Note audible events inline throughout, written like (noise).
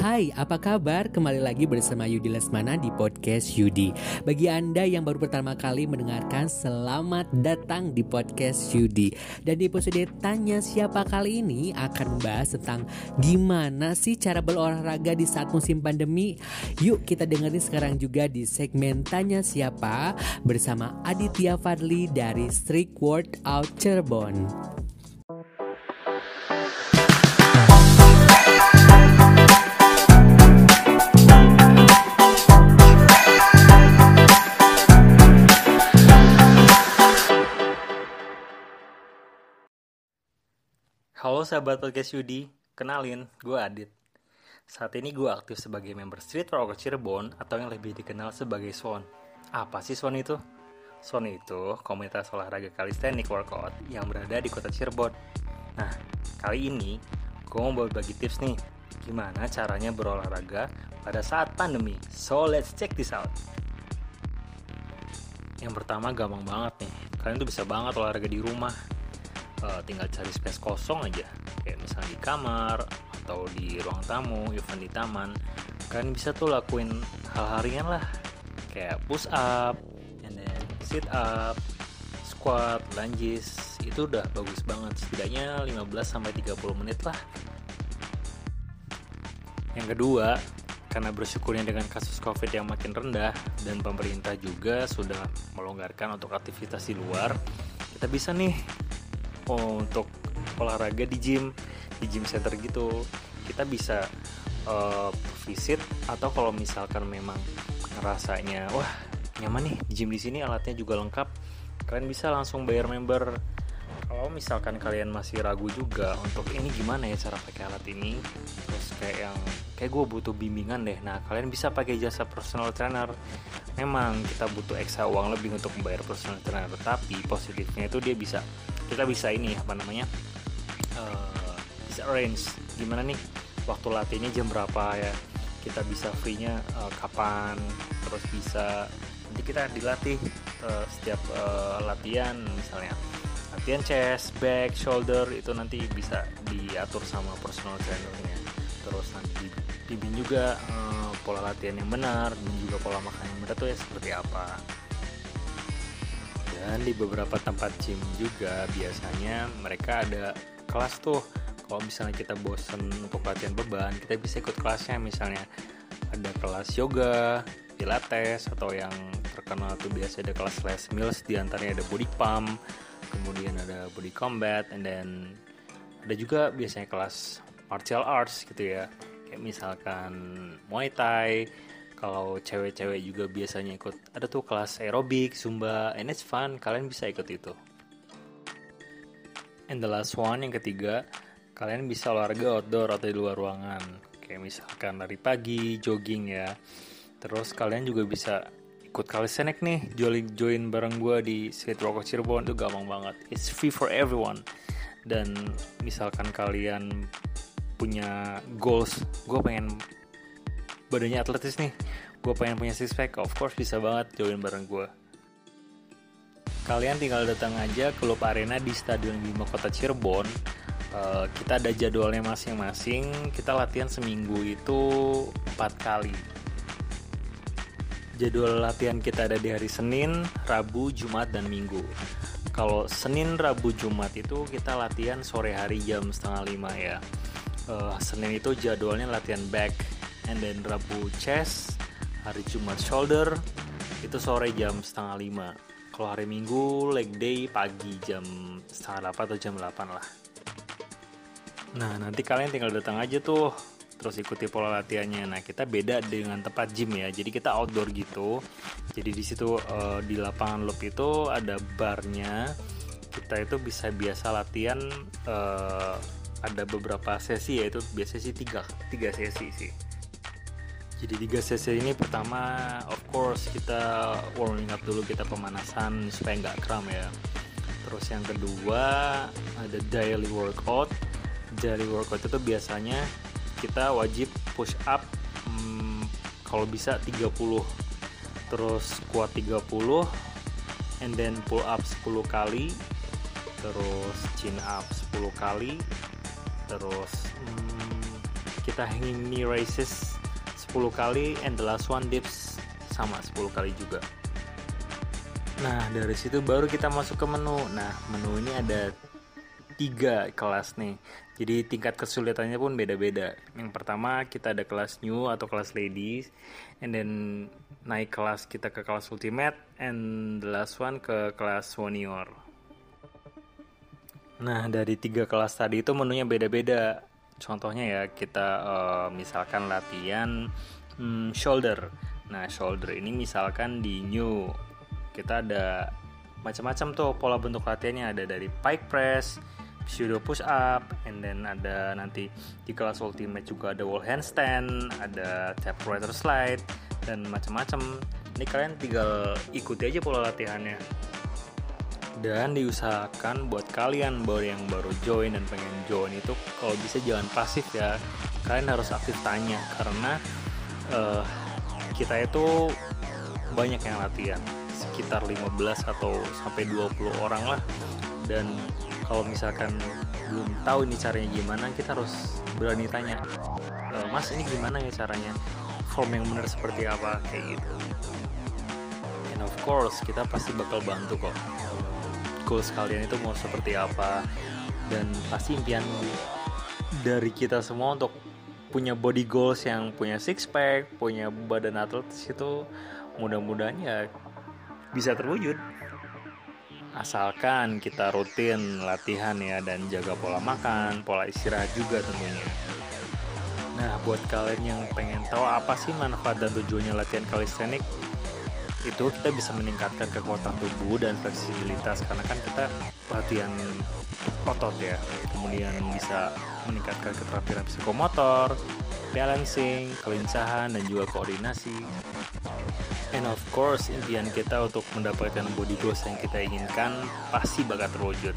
Hai, apa kabar? Kembali lagi bersama Yudi Lesmana di podcast Yudi. Bagi Anda yang baru pertama kali mendengarkan, selamat datang di podcast Yudi. Dan di episode Tanya Siapa kali ini akan membahas tentang gimana sih cara berolahraga di saat musim pandemi. Yuk kita dengerin sekarang juga di segmen Tanya Siapa bersama Aditya Fadli dari Strict Workout Cirebon. Sahabat podcast Yudi, kenalin, gue Adit. Saat ini gue aktif sebagai member Street Workout Cirebon atau yang lebih dikenal sebagai SWON. Apa sih SWON itu? SWON itu komunitas olahraga calisthenic workout yang berada di kota Cirebon. Nah, kali ini gue mau berbagi tips nih, gimana caranya berolahraga pada saat pandemi. So let's check this out. Yang pertama gampang banget nih, kalian tuh bisa banget olahraga di rumah uh, tinggal cari space kosong aja. Kayak misalnya di kamar atau di ruang tamu even di taman. Kalian bisa tuh lakuin hal harian lah. Kayak push up and then sit up squat lunges. Itu udah bagus banget. Setidaknya 15 sampai 30 menit lah. Yang kedua karena bersyukurnya dengan kasus covid yang makin rendah dan pemerintah juga sudah melonggarkan untuk aktivitas di luar kita bisa nih untuk olahraga di gym di gym center gitu. Kita bisa uh, visit atau kalau misalkan memang ngerasanya wah nyaman nih di gym di sini alatnya juga lengkap kalian bisa langsung bayar member. Kalau misalkan kalian masih ragu juga untuk ini gimana ya cara pakai alat ini? Terus kayak yang kayak gue butuh bimbingan deh. Nah kalian bisa pakai jasa personal trainer. Memang kita butuh ekstra uang lebih untuk membayar personal trainer tapi positifnya itu dia bisa kita bisa ini apa namanya uh, bisa arrange. Gimana nih waktu latihannya jam berapa ya? Kita bisa free-nya uh, kapan? Terus bisa nanti kita dilatih uh, setiap uh, latihan misalnya latihan chest, back, shoulder itu nanti bisa diatur sama personal trainernya. Terus nanti dibimbing juga uh, pola latihan yang benar dan juga pola makan yang benar tuh ya seperti apa dan di beberapa tempat gym juga biasanya mereka ada kelas tuh. Kalau misalnya kita bosen untuk latihan beban kita bisa ikut kelasnya. Misalnya ada kelas yoga pilates atau yang terkenal tuh biasa ada kelas les mills di antaranya ada body pump kemudian ada body combat and then ada juga biasanya kelas martial arts gitu ya. Kayak misalkan muay thai kalau cewek-cewek juga biasanya ikut. Ada tuh kelas aerobik zumba and it's fun. Kalian bisa ikut itu. And the last one yang ketiga kalian bisa olahraga outdoor atau di luar ruangan. Kayak misalkan lari pagi jogging ya. Terus kalian juga bisa ikut calisthenics nih. Join join bareng gue di Street Workout Cirebon itu gampang banget. It's free for everyone. Dan misalkan kalian punya goals gue pengen badannya atletis nih. Gue pengen punya six pack of course bisa banget join bareng gue kalian tinggal datang aja ke Klub Arena di Stadion Bima Kota Cirebon. Uh, kita ada jadwalnya masing-masing. Kita latihan seminggu itu empat kali. Jadwal latihan kita ada di hari Senin, Rabu, Jumat, dan Minggu. Kalau Senin, Rabu, Jumat itu kita latihan sore hari jam setengah lima ya. Uh, Senin itu jadwalnya latihan back, and then Rabu chest, hari Jumat shoulder, itu sore jam setengah lima. Kalau hari Minggu leg day pagi jam setengah delapan atau jam delapan lah. Nah nanti kalian tinggal datang aja tuh terus ikuti pola latihannya. Nah kita beda dengan tempat gym ya, jadi kita outdoor gitu. Jadi di situ uh, di lapangan loop itu ada barnya. Kita itu bisa biasa latihan uh, ada beberapa sesi ya itu biasanya sih tiga tiga sesi sih. Jadi tiga sesi ini pertama of course kita warming up dulu kita pemanasan supaya nggak kram ya. Terus yang kedua ada daily workout. Daily workout itu biasanya kita wajib push up hmm, kalau bisa 30 terus squat 30 and then pull up 10 kali terus chin up 10 kali terus hmm, kita hanging knee raises 10 kali and the last one dips sama 10 kali juga. Nah dari situ baru kita masuk ke menu. Nah menu ini ada tiga kelas nih. Jadi tingkat kesulitannya pun beda-beda. Yang pertama kita ada kelas new atau kelas ladies and then naik kelas kita ke kelas ultimate and the last one ke kelas senior. Nah dari tiga kelas tadi itu menunya beda-beda contohnya ya kita uh, misalkan latihan hmm, shoulder. Nah shoulder ini misalkan di new. Kita ada macam-macam tuh pola bentuk latihannya. Ada dari pike press pseudo push up and then ada nanti di kelas ultimate juga ada wall handstand ada tap rotor slide dan macam-macam. Ini kalian tinggal ikuti aja pola latihannya dan diusahakan buat kalian baru yang baru join dan pengen join itu kalau bisa jangan pasif ya. Kalian harus aktif tanya karena uh, kita itu banyak yang latihan. Sekitar 15 atau sampai 20 orang lah. Dan kalau misalkan belum tahu ini caranya gimana kita harus berani tanya e, mas ini gimana ya caranya? Form yang benar seperti apa? Kayak gitu. And of course kita pasti bakal bantu kok goals kalian itu mau seperti apa dan pasti impian dari kita semua untuk punya body goals yang punya six pack, punya badan atletis itu mudah-mudahan ya bisa terwujud. Asalkan kita rutin latihan ya dan jaga pola makan, pola istirahat juga tentunya. Nah, buat kalian yang pengen tahu apa sih manfaat dan tujuannya latihan kalistenik, itu kita bisa meningkatkan kekuatan tubuh dan fleksibilitas karena kan kita latihan otot ya. Kemudian bisa meningkatkan keterampilan psikomotor balancing kelincahan dan juga koordinasi. And of course impian kita untuk mendapatkan body goals yang kita inginkan pasti bakal terwujud.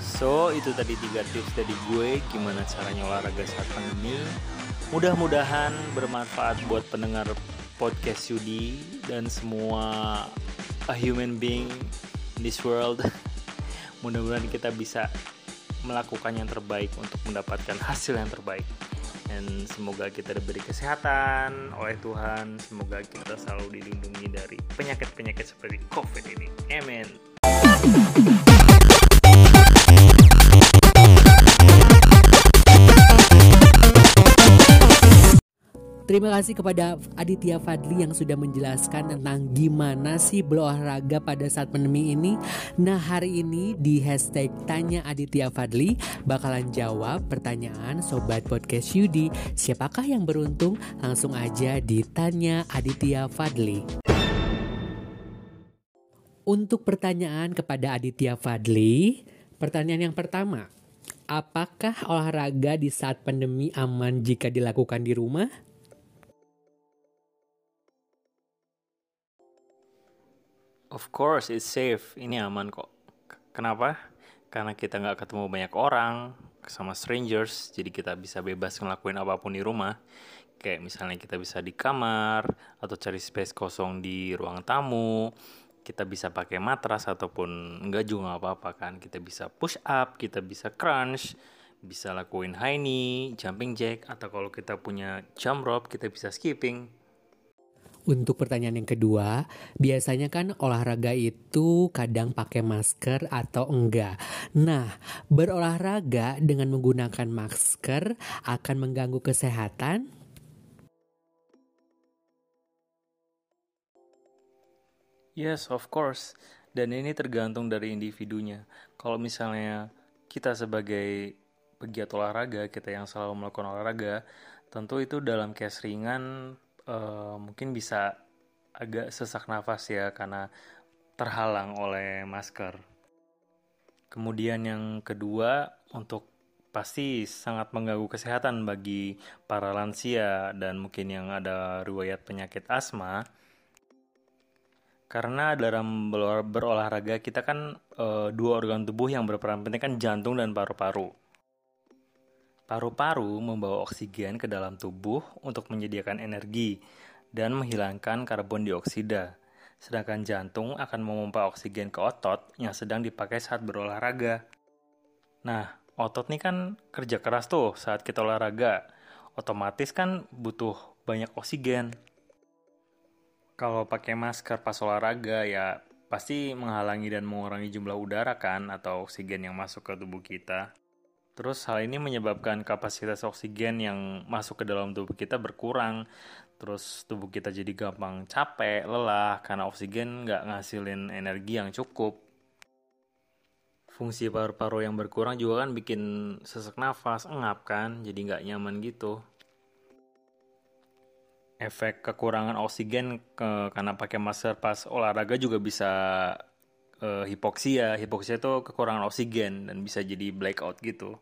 So itu tadi tiga tips dari gue gimana caranya olahraga saat pandemi. Mudah-mudahan bermanfaat buat pendengar podcast Yudi dan semua a human being in this world. (laughs) Mudah-mudahan kita bisa melakukan yang terbaik untuk mendapatkan hasil yang terbaik. Dan semoga kita diberi kesehatan oleh Tuhan. Semoga kita selalu dilindungi dari penyakit-penyakit seperti COVID ini. Amin. Terima kasih kepada Aditya Fadli yang sudah menjelaskan tentang gimana sih berolahraga pada saat pandemi ini. Nah hari ini di hashtag Tanya Aditya Fadli bakalan jawab pertanyaan Sobat Podcast Yudi. Siapakah yang beruntung? Langsung aja ditanya Aditya Fadli. Untuk pertanyaan kepada Aditya Fadli, pertanyaan yang pertama, apakah olahraga di saat pandemi aman jika dilakukan di rumah? Of course, it's safe. Ini aman kok. Kenapa? Karena kita nggak ketemu banyak orang, sama strangers, jadi kita bisa bebas ngelakuin apa pun di rumah. Kayak misalnya kita bisa di kamar, atau cari space kosong di ruang tamu, kita bisa pakai matras ataupun enggak juga nggak apa-apa kan. Kita bisa push up, kita bisa crunch, bisa lakuin high knee, jumping jack, atau kalau kita punya jump rope, kita bisa skipping untuk pertanyaan yang kedua, biasanya kan olahraga itu kadang pakai masker atau enggak. Nah, berolahraga dengan menggunakan masker akan mengganggu kesehatan? Yes, of course. Dan ini tergantung dari individunya. Kalau misalnya kita sebagai pegiat olahraga, kita yang selalu melakukan olahraga, tentu itu dalam case ringan uh, mungkin bisa agak sesak nafas ya karena terhalang oleh masker. Kemudian yang kedua untuk pasti sangat mengganggu kesehatan bagi para lansia dan mungkin yang ada riwayat penyakit asma. Karena dalam berolahraga kita kan e, dua organ tubuh yang berperan penting kan jantung dan paru-paru. Paru-paru membawa oksigen ke dalam tubuh untuk menyediakan energi dan menghilangkan karbon dioksida. Sedangkan jantung akan memompa oksigen ke otot yang sedang dipakai saat berolahraga. Nah, otot nih kan kerja keras tuh saat kita olahraga. Otomatis kan butuh banyak oksigen. Kalau pakai masker pas olahraga ya pasti menghalangi dan mengurangi jumlah udara kan atau oksigen yang masuk ke tubuh kita. Terus hal ini menyebabkan kapasitas oksigen yang masuk ke dalam tubuh kita berkurang. Terus tubuh kita jadi gampang capek, lelah karena oksigen nggak ngasilin energi yang cukup fungsi paru-paru yang berkurang juga kan bikin sesak nafas, engap kan, jadi nggak nyaman gitu. Efek kekurangan oksigen ke, karena pakai masker pas olahraga juga bisa uh, hipoksia. Hipoksia itu kekurangan oksigen dan bisa jadi blackout gitu.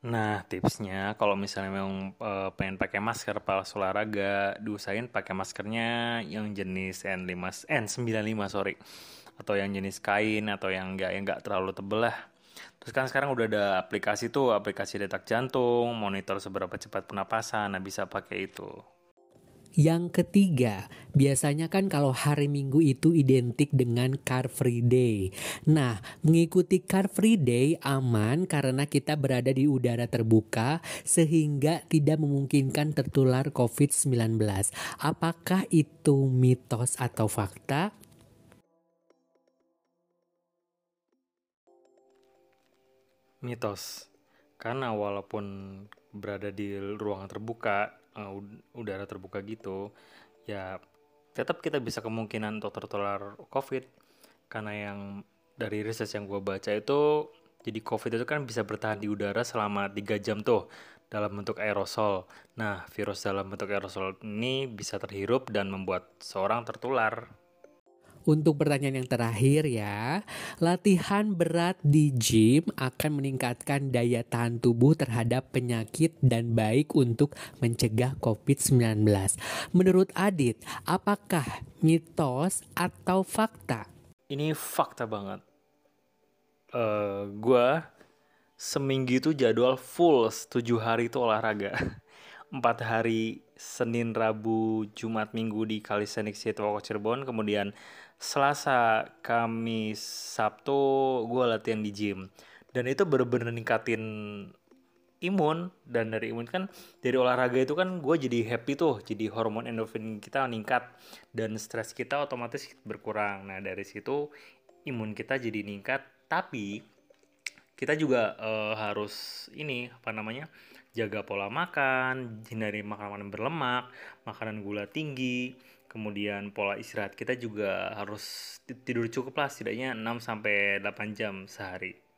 Nah, tipsnya kalau misalnya memang uh, pengen pakai masker pas olahraga, diusahain pakai maskernya yang jenis N5 N95 sorry atau yang jenis kain atau yang enggak yang enggak terlalu tebel lah. Terus kan sekarang udah ada aplikasi tuh, aplikasi detak jantung, monitor seberapa cepat penapasan, nah bisa pakai itu. Yang ketiga, biasanya kan kalau hari Minggu itu identik dengan Car Free Day. Nah, mengikuti Car Free Day aman karena kita berada di udara terbuka sehingga tidak memungkinkan tertular COVID-19. Apakah itu mitos atau fakta? mitos karena walaupun berada di ruang terbuka uh, udara terbuka gitu ya tetap kita bisa kemungkinan untuk tertular covid karena yang dari riset yang gue baca itu jadi covid itu kan bisa bertahan di udara selama 3 jam tuh dalam bentuk aerosol. Nah, virus dalam bentuk aerosol ini bisa terhirup dan membuat seorang tertular. Untuk pertanyaan yang terakhir ya, latihan berat di gym akan meningkatkan daya tahan tubuh terhadap penyakit dan baik untuk mencegah COVID-19. Menurut Adit, apakah mitos atau fakta? Ini fakta banget. Uh, eh, gue seminggu itu jadwal full 7 hari itu olahraga. (laughs) Empat hari Senin, Rabu, Jumat, Minggu di Calisthenics City Cirebon, kemudian Selasa, Kamis, Sabtu gue latihan di gym. Dan itu bener-bener ningkatin imun. Dan dari imun kan dari olahraga itu kan gue jadi happy tuh. Jadi hormon endorfin kita meningkat dan stres kita otomatis berkurang. Nah dari situ imun kita jadi meningkat tapi kita juga uh, harus ini apa namanya jaga pola makan hindari makanan berlemak makanan gula tinggi kemudian pola istirahat kita juga harus tidur cukup lah setidaknya 6 sampai 8 jam sehari.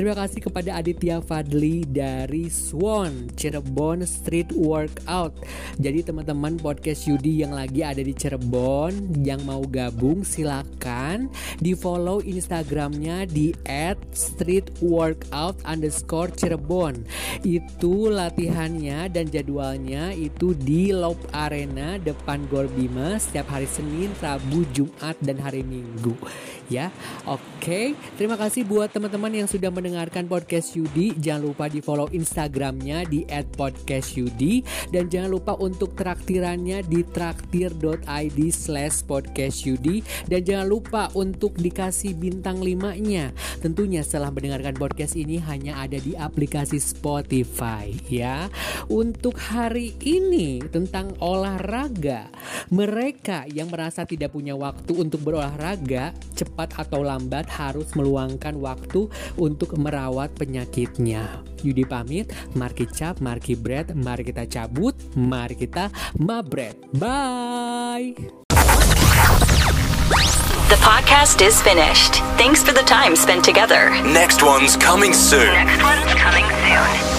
Terima kasih kepada Aditya Fadli dari Swan Cirebon Street Workout. Jadi teman-teman podcast Yudi yang lagi ada di Cirebon yang mau gabung silakan di follow Instagramnya di @streetworkout underscore Cirebon. Itu latihannya dan jadwalnya itu di Lob Arena depan Gor setiap hari Senin, Rabu, Jumat dan hari Minggu. Ya, oke. Terima kasih buat teman-teman yang sudah mendengar mendengarkan podcast Yudi, jangan lupa di follow Instagramnya di @podcastyudi dan jangan lupa untuk traktirannya di traktir.id slash podcastyudi dan jangan lupa untuk dikasih bintang limanya. Tentunya setelah mendengarkan podcast ini hanya ada di aplikasi Spotify ya. Untuk hari ini tentang olahraga, mereka yang merasa tidak punya waktu untuk berolahraga cepat atau lambat harus meluangkan waktu untuk merawat penyakitnya. Yudi pamit, mari cap, mari bread, mari kita cabut, mari kita mabret. Bye! The podcast is finished. Thanks for the time spent together. Next one's coming soon. Next one's coming soon.